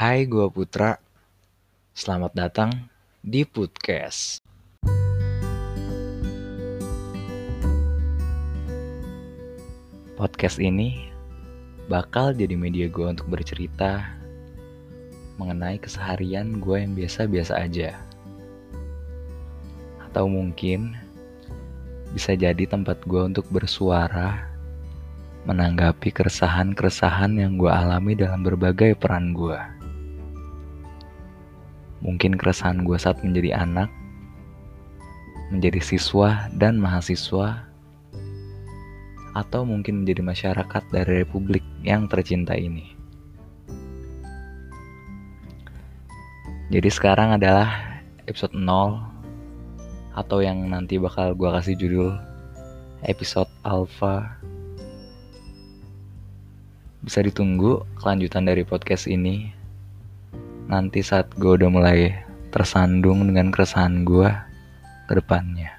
Hai, gue Putra. Selamat datang di podcast. Podcast ini bakal jadi media gue untuk bercerita mengenai keseharian gue yang biasa-biasa aja. Atau mungkin bisa jadi tempat gue untuk bersuara menanggapi keresahan-keresahan yang gue alami dalam berbagai peran gue. Mungkin keresahan gue saat menjadi anak, menjadi siswa dan mahasiswa, atau mungkin menjadi masyarakat dari republik yang tercinta ini. Jadi sekarang adalah episode 0 atau yang nanti bakal gue kasih judul episode alpha bisa ditunggu kelanjutan dari podcast ini nanti saat gue udah mulai tersandung dengan keresahan gue ke depannya.